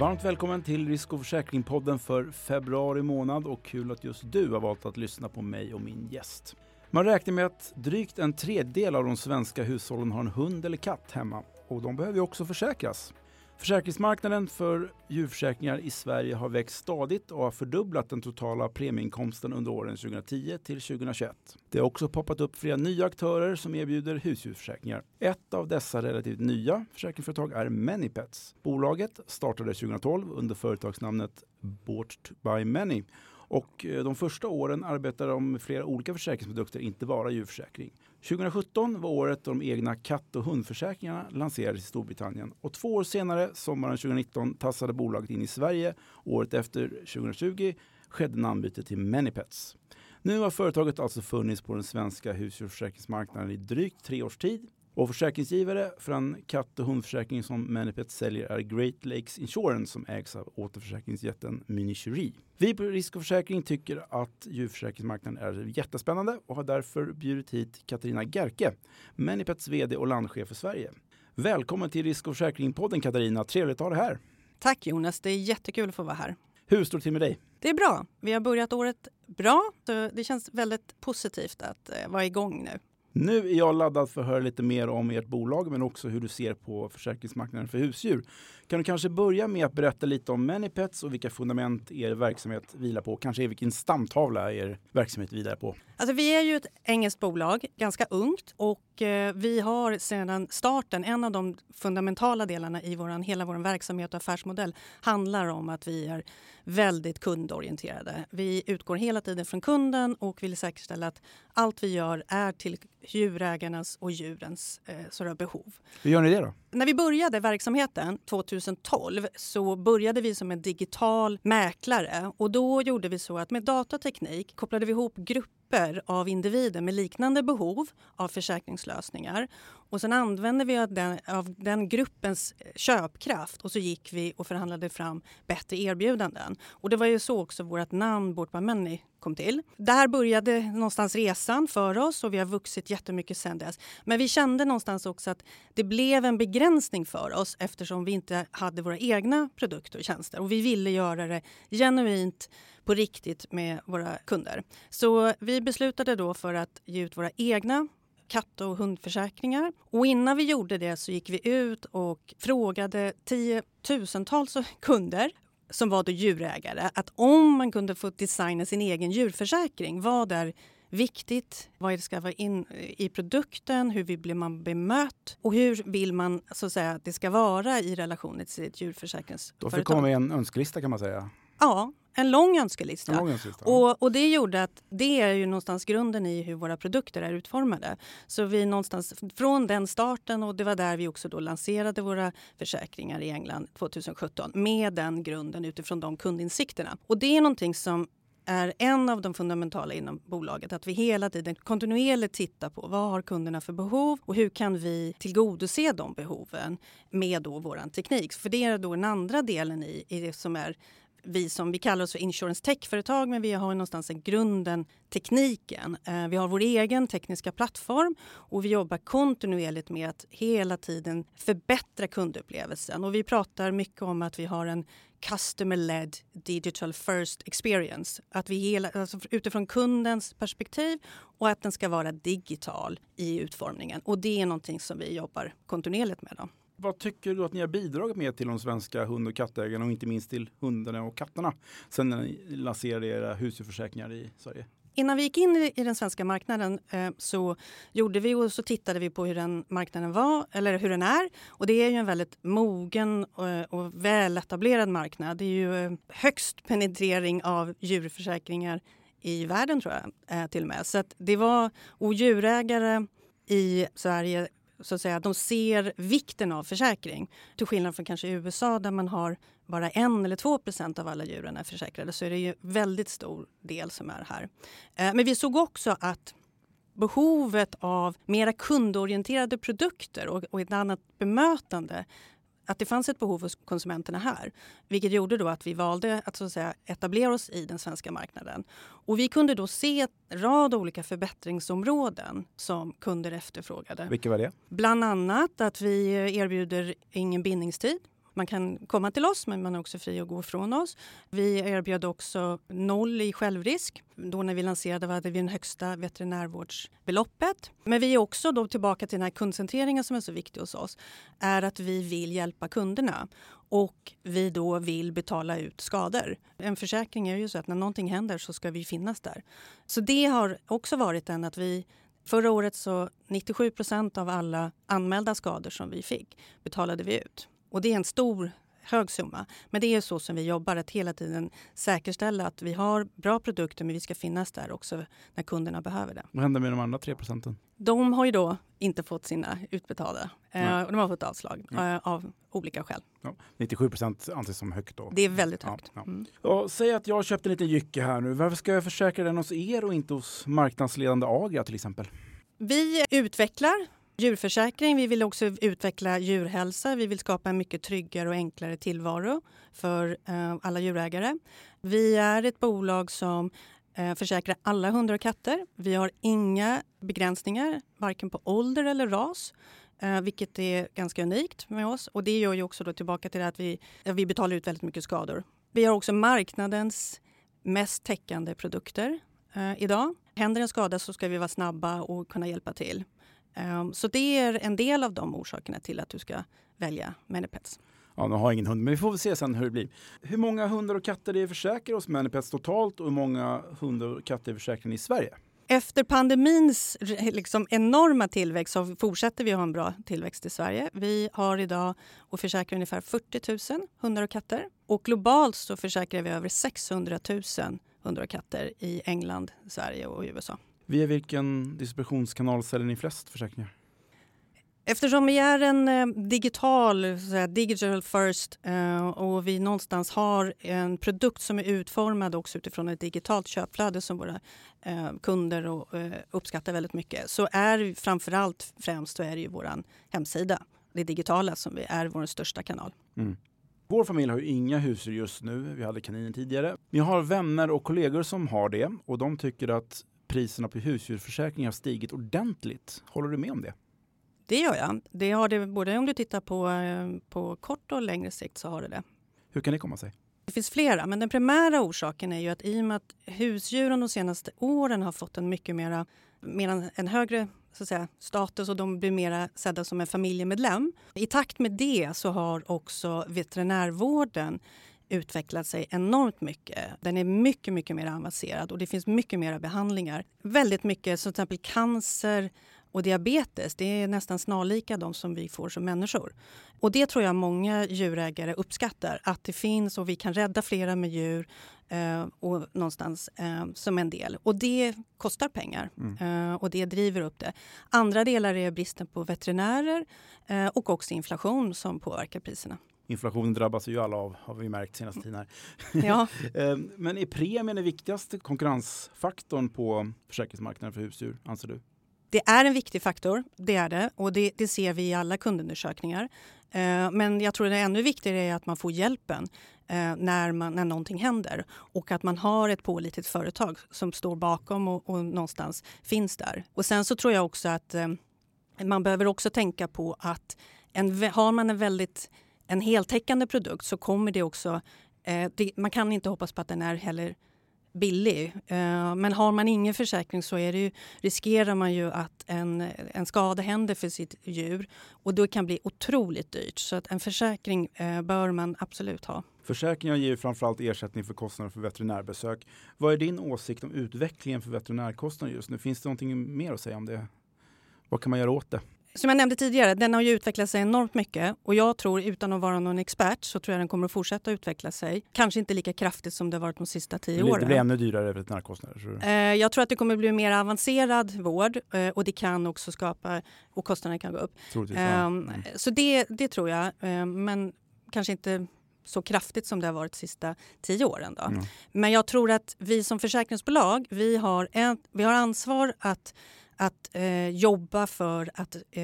Varmt välkommen till Risk och försäkringpodden för februari månad och kul att just du har valt att lyssna på mig och min gäst. Man räknar med att drygt en tredjedel av de svenska hushållen har en hund eller katt hemma och de behöver ju också försäkras. Försäkringsmarknaden för djurförsäkringar i Sverige har växt stadigt och har fördubblat den totala premieinkomsten under åren 2010 till 2021. Det har också poppat upp flera nya aktörer som erbjuder husdjursförsäkringar. Ett av dessa relativt nya försäkringsföretag är Manypets. Bolaget startade 2012 under företagsnamnet Bought by Many och eh, de första åren arbetade de med flera olika försäkringsprodukter, inte bara djurförsäkring. 2017 var året då de egna katt och hundförsäkringarna lanserades i Storbritannien. Och två år senare, sommaren 2019, tassade bolaget in i Sverige. Året efter, 2020, skedde namnbytet till Manypets. Nu har företaget alltså funnits på den svenska husdjursförsäkringsmarknaden i drygt tre års tid och försäkringsgivare för en katt och hundförsäkring som Manipet säljer är Great Lakes Insurance som ägs av återförsäkringsjätten Minicheri. Vi på Risk och Försäkring tycker att djurförsäkringsmarknaden är jättespännande och har därför bjudit hit Katarina Gerke, Manipets VD och landchef för Sverige. Välkommen till Risk och Försäkring-podden Katarina, trevligt att ha dig här. Tack Jonas, det är jättekul att få vara här. Hur står det till med dig? Det är bra. Vi har börjat året bra. Så det känns väldigt positivt att eh, vara igång nu. Nu är jag laddad för att höra lite mer om ert bolag men också hur du ser på försäkringsmarknaden för husdjur. Kan du kanske börja med att berätta lite om Manypets och vilka fundament er verksamhet vilar på? Kanske vilken stamtavla er verksamhet vilar på? Alltså vi är ju ett engelskt bolag, ganska ungt och eh, vi har sedan starten, en av de fundamentala delarna i våran, hela vår verksamhet och affärsmodell handlar om att vi är väldigt kundorienterade. Vi utgår hela tiden från kunden och vill säkerställa att allt vi gör är till djurägarnas och djurens eh, behov. Hur gör ni det då? När vi började verksamheten 2012 så började vi som en digital mäklare. Och då gjorde vi så att med datateknik kopplade vi ihop grupper av individer med liknande behov av försäkringslösningar och sen använde vi av den, av den gruppens köpkraft och så gick vi och förhandlade fram bättre erbjudanden. Och det var ju så också vårt namn Bort by Many kom till. Där började någonstans resan för oss och vi har vuxit jättemycket sen dess. Men vi kände någonstans också att det blev en begränsning för oss eftersom vi inte hade våra egna produkter och tjänster och vi ville göra det genuint på riktigt med våra kunder. Så vi beslutade då för att ge ut våra egna katt och hundförsäkringar. Och innan vi gjorde det så gick vi ut och frågade tiotusentals kunder som var då djurägare att om man kunde få designa sin egen djurförsäkring, vad är viktigt? Vad det ska vara in i produkten? Hur blir man bemött? Och hur vill man så att säga, det ska vara i relation till sitt djurförsäkringsföretag? Då fick komma med en önskelista kan man säga. Ja, en lång önskelista. En lång önskelista. Och, och, det gjorde att det är ju någonstans grunden i hur våra produkter är utformade. Så vi någonstans från den starten och det var där vi också då lanserade våra försäkringar i England 2017 med den grunden utifrån de kundinsikterna. Och det är någonting som är en av de fundamentala inom bolaget. Att vi hela tiden kontinuerligt tittar på vad har kunderna för behov och hur kan vi tillgodose de behoven med då vår teknik. För det är då den andra delen i, i det som är vi som vi kallar oss för insurance tech-företag men vi har någonstans i grunden tekniken. Eh, vi har vår egen tekniska plattform och vi jobbar kontinuerligt med att hela tiden förbättra kundupplevelsen. Och vi pratar mycket om att vi har en customer-led digital first experience. Att vi hela, alltså utifrån kundens perspektiv och att den ska vara digital i utformningen. Och det är någonting som vi jobbar kontinuerligt med. Då. Vad tycker du att ni har bidragit med till de svenska hund och kattägarna och inte minst till hundarna och katterna sen när ni lanserade era husdjursförsäkringar i Sverige? Innan vi gick in i den svenska marknaden eh, så gjorde vi och så tittade vi på hur den marknaden var, eller hur den är. Och det är ju en väldigt mogen eh, och, väletablerad marknad. Det är ju eh, högst penetrering av djurförsäkringar i världen tror jag till och med. Så att det var, och djurägare i Sverige så att säga, de ser vikten av försäkring. Till skillnad från kanske USA där man har bara en eller två procent av alla djuren är försäkrade så är det ju väldigt stor del som är här. Eh, men vi såg också att behovet av mera kundorienterade produkter och, och ett annat bemötande att det fanns ett behov hos konsumenterna här. Vilket gjorde då att vi valde att, så att säga, etablera oss i den svenska marknaden. Och vi kunde då se en rad olika förbättringsområden som kunder efterfrågade. Vilka var det? Bland annat att vi erbjuder ingen bindningstid man kan komma till oss men man är också fri att gå ifrån oss. Vi erbjöd också noll i självrisk. Då när vi lanserade hade vi det högsta veterinärvårdsbeloppet. Men vi är också då tillbaka till den här kundcentreringen som är så viktig hos oss. är att vi vill hjälpa kunderna och vi då vill betala ut skador. En försäkring är ju så att när någonting händer så ska vi finnas där. Så det har också varit en att vi Förra året så 97 procent av alla anmälda skador som vi fick betalade vi ut. Och det är en stor hög summa. Men det är så som vi jobbar, att hela tiden säkerställa att vi har bra produkter men vi ska finnas där också när kunderna behöver det. Vad händer med de andra 3 procenten? De har ju då inte fått sina utbetalda. Eh, de har fått avslag eh, av olika skäl. Ja, 97 procent anses som högt då? Det är väldigt högt. Ja, mm. ja. säg att jag har köpt en liten jycke här nu. Varför ska jag försäkra den hos er och inte hos marknadsledande Agria till exempel? Vi utvecklar djurförsäkring. Vi vill också utveckla djurhälsa. Vi vill skapa en mycket tryggare och enklare tillvaro för eh, alla djurägare. Vi är ett bolag som eh, försäkrar alla hundar och katter. Vi har inga begränsningar, varken på ålder eller ras. Eh, vilket är ganska unikt med oss. Och Det gör ju också då tillbaka till att vi, vi betalar ut väldigt mycket skador. Vi har också marknadens mest täckande produkter eh, idag. Händer en skada så ska vi vara snabba och kunna hjälpa till. Um, så det är en del av de orsakerna till att du ska välja Manipets. Ja, nu har jag ingen hund, men vi får väl se sen hur det blir. Hur många hundar och katter är försäkrade hos Manipets totalt och hur många hundar och katter är försäkrade i Sverige? Efter pandemins liksom enorma tillväxt så fortsätter vi ha en bra tillväxt i Sverige. Vi har idag och försäkrar ungefär 40 000 hundar och katter. Och globalt så försäkrar vi över 600 000 hundar och katter i England, Sverige och USA. Via vilken distributionskanal säljer ni flest försäkringar? Eftersom vi är en eh, digital, digital first eh, och vi någonstans har en produkt som är utformad också utifrån ett digitalt köpflöde som våra eh, kunder uppskattar väldigt mycket så är framförallt främst så är det ju vår hemsida, det digitala, som är vår största kanal. Mm. Vår familj har ju inga husdjur just nu. Vi hade kaniner tidigare. Vi har vänner och kollegor som har det och de tycker att priserna på husdjursförsäkring har stigit ordentligt. Håller du med om det? Det gör jag. Det har det, både om du tittar på, eh, på kort och längre sikt så har det det. Hur kan det komma sig? Det finns flera, men den primära orsaken är ju att i och med att husdjuren de senaste åren har fått en mycket mera, mer en högre så att säga, status och de blir mer sedda som en familjemedlem. I takt med det så har också veterinärvården utvecklat sig enormt mycket. Den är mycket, mycket mer avancerad och det finns mycket mer behandlingar. Väldigt mycket, som till exempel cancer och diabetes, det är nästan snarlika de som vi får som människor. Och det tror jag många djurägare uppskattar, att det finns och vi kan rädda flera med djur eh, och någonstans eh, som en del. Och det kostar pengar mm. eh, och det driver upp det. Andra delar är bristen på veterinärer eh, och också inflation som påverkar priserna. Inflationen drabbas ju alla av, har vi märkt senaste tiden här. Ja. Eh, men är premien den viktigaste konkurrensfaktorn på försäkringsmarknaden för husdjur, anser du? Det är en viktig faktor, det är det. Och det, det ser vi i alla kundundersökningar. Eh, men jag tror det ännu viktigare är att man får hjälpen eh, när, man, när någonting händer. Och att man har ett pålitligt företag som står bakom och, och någonstans finns där. Och sen så tror jag också att eh, man behöver också tänka på att en, har man en väldigt en heltäckande produkt så kommer det också... Eh, det, man kan inte hoppas på att den är heller billig. Eh, men har man ingen försäkring så är det ju, riskerar man ju att en, en skada händer för sitt djur och det kan bli otroligt dyrt. Så att en försäkring eh, bör man absolut ha. Försäkringar ger framförallt ersättning för kostnader för veterinärbesök. Vad är din åsikt om utvecklingen för veterinärkostnader just nu? Finns det någonting mer att säga om det? Vad kan man göra åt det? Som jag nämnde tidigare, den har ju utvecklat sig enormt mycket och jag tror, utan att vara någon expert, så tror jag den kommer att fortsätta utveckla sig. Kanske inte lika kraftigt som det varit de sista tio åren. Det blir ännu dyrare veterinärkostnader? Eh, jag tror att det kommer att bli mer avancerad vård eh, och det kan också skapa, och kostnaderna kan gå upp. Eh, mm. Så det, det tror jag, eh, men kanske inte så kraftigt som det har varit de sista tio åren. Då. Mm. Men jag tror att vi som försäkringsbolag, vi har, en, vi har ansvar att att eh, jobba för att eh,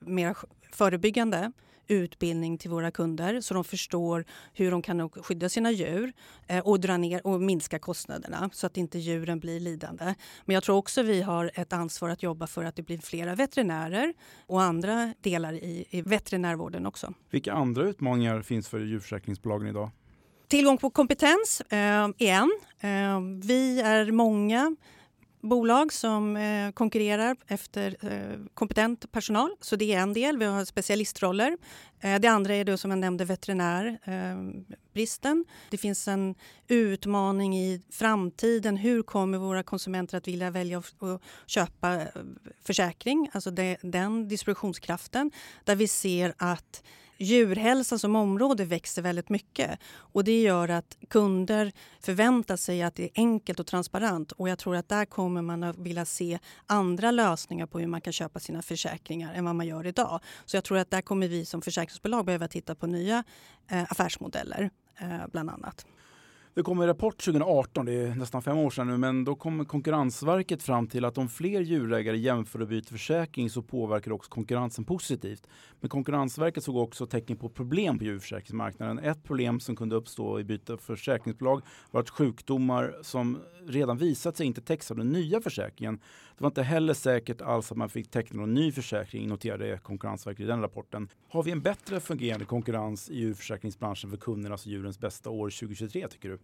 mer förebyggande utbildning till våra kunder så de förstår hur de kan skydda sina djur eh, och dra ner och minska kostnaderna så att inte djuren blir lidande. Men jag tror också vi har ett ansvar att jobba för att det blir flera veterinärer och andra delar i, i veterinärvården också. Vilka andra utmaningar finns för djurförsäkringsbolagen idag? Tillgång på kompetens eh, är en. Eh, vi är många bolag som eh, konkurrerar efter eh, kompetent personal. Så det är en del. Vi har specialistroller. Eh, det andra är då som jag nämnde veterinärbristen. Eh, det finns en utmaning i framtiden. Hur kommer våra konsumenter att vilja välja att köpa eh, försäkring? Alltså det, den distributionskraften där vi ser att djurhälsa som område växer väldigt mycket. Och Det gör att kunder förväntar sig att det är enkelt och transparent. Och Jag tror att där kommer man att vilja se andra lösningar på hur man kan köpa sina försäkringar än vad man gör idag. Så jag tror att där kommer vi som försäkringsbolag behöva titta på nya eh, affärsmodeller, eh, bland annat. Det kom en rapport 2018, det är nästan fem år sedan nu, men då kom Konkurrensverket fram till att om fler djurägare jämför och byter försäkring så påverkar det också konkurrensen positivt. Men Konkurrensverket såg också tecken på problem på djurförsäkringsmarknaden. Ett problem som kunde uppstå i byte av försäkringsbolag var att sjukdomar som redan visat sig inte täcks av den nya försäkringen. Det var inte heller säkert alls att man fick teckna någon ny försäkring, noterade Konkurrensverket i den rapporten. Har vi en bättre fungerande konkurrens i djurförsäkringsbranschen för kundernas och djurens bästa år 2023 tycker du?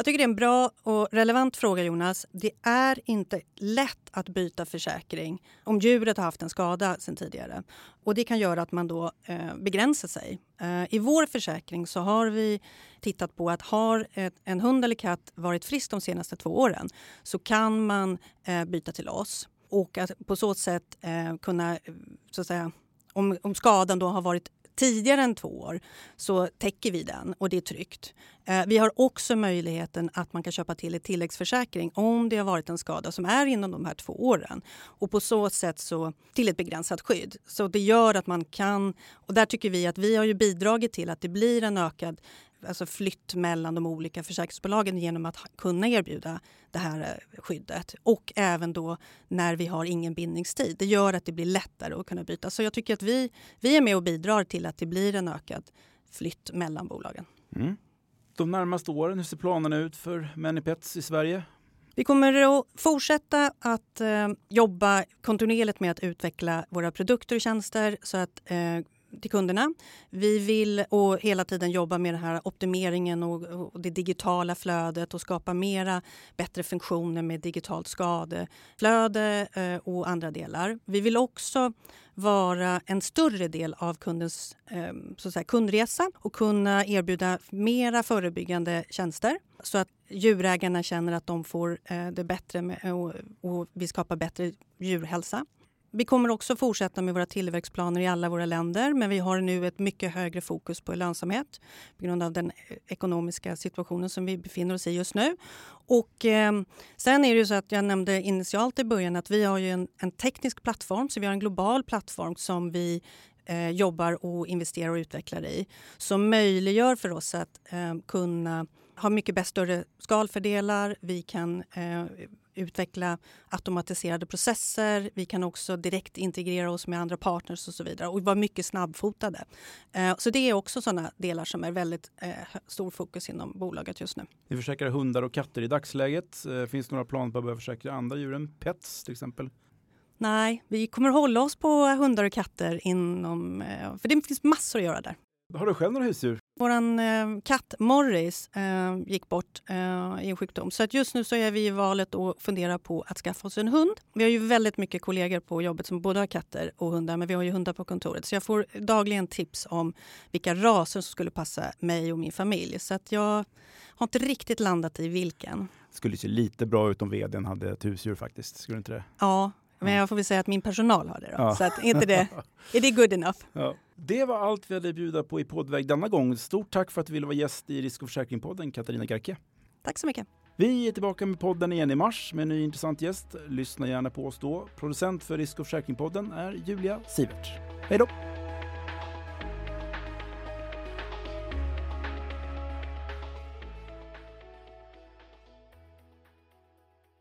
Jag tycker det är en bra och relevant fråga Jonas. Det är inte lätt att byta försäkring om djuret har haft en skada sen tidigare. Och det kan göra att man då eh, begränsar sig. Eh, I vår försäkring så har vi tittat på att har ett, en hund eller katt varit frisk de senaste två åren så kan man eh, byta till oss och att på så sätt eh, kunna så att säga om, om skadan då har varit tidigare än två år så täcker vi den och det är tryggt. Eh, vi har också möjligheten att man kan köpa till ett tilläggsförsäkring om det har varit en skada som är inom de här två åren. Och på så sätt så till ett begränsat skydd. Så det gör att man kan, och där tycker vi att vi har ju bidragit till att det blir en ökad alltså flytt mellan de olika försäkringsbolagen genom att kunna erbjuda det här eh, skyddet. Och även då när vi har ingen bindningstid. Det gör att det blir lättare att kunna byta. Så jag tycker att vi, vi är med och bidrar till att det blir en ökad flytt mellan bolagen. Mm. De närmaste åren, hur ser planerna ut för Manipets i Sverige? Vi kommer att fortsätta att eh, jobba kontinuerligt med att utveckla våra produkter och tjänster så att eh, till kunderna. Vi vill och hela tiden jobba med den här optimeringen och, och det digitala flödet och skapa mera bättre funktioner med digitalt skadeflöde eh, och andra delar. Vi vill också vara en större del av kundens eh, så att säga, kundresa och kunna erbjuda mera förebyggande tjänster så att djurägarna känner att de får eh, det bättre med, och, och vi skapar bättre djurhälsa. Vi kommer också fortsätta med våra tillväxtplaner i alla våra länder men vi har nu ett mycket högre fokus på lönsamhet på grund av den eh, ekonomiska situationen som vi befinner oss i just nu. Och, eh, sen är det så att jag nämnde initialt i början att vi har en, en teknisk plattform, så vi har en global plattform som vi eh, jobbar och investerar och utvecklar i som möjliggör för oss att eh, kunna ha mycket större skalfördelar. Vi kan eh, utveckla automatiserade processer. Vi kan också direkt integrera oss med andra partners och så vidare och vara mycket snabbfotade. Eh, så det är också sådana delar som är väldigt eh, stor fokus inom bolaget just nu. Ni försäkrar hundar och katter i dagsläget. Eh, finns det några planer på att börja försäkra andra djur än pets till exempel? Nej, vi kommer hålla oss på hundar och katter inom, för det finns massor att göra där. Har du själv några husdjur? Vår eh, katt Morris eh, gick bort eh, i en sjukdom. Så att just nu så är vi i valet och funderar på att skaffa oss en hund. Vi har ju väldigt mycket kollegor på jobbet som både har katter och hundar, men vi har ju hundar på kontoret. Så jag får dagligen tips om vilka raser som skulle passa mig och min familj. Så att jag har inte riktigt landat i vilken. Det skulle se lite bra ut om vdn hade ett husdjur faktiskt. Skulle inte det? Ja, men jag får väl säga att min personal har det. Då. Ja. Så att, inte det, är det good enough? Ja. Det var allt vi hade att bjuda på i poddväg denna gång. Stort tack för att du ville vara gäst i Risk och försäkringspodden, Katarina Garke. Tack så mycket. Vi är tillbaka med podden igen i mars med en ny intressant gäst. Lyssna gärna på oss då. Producent för Risk och försäkringspodden är Julia Sivert. Hej då!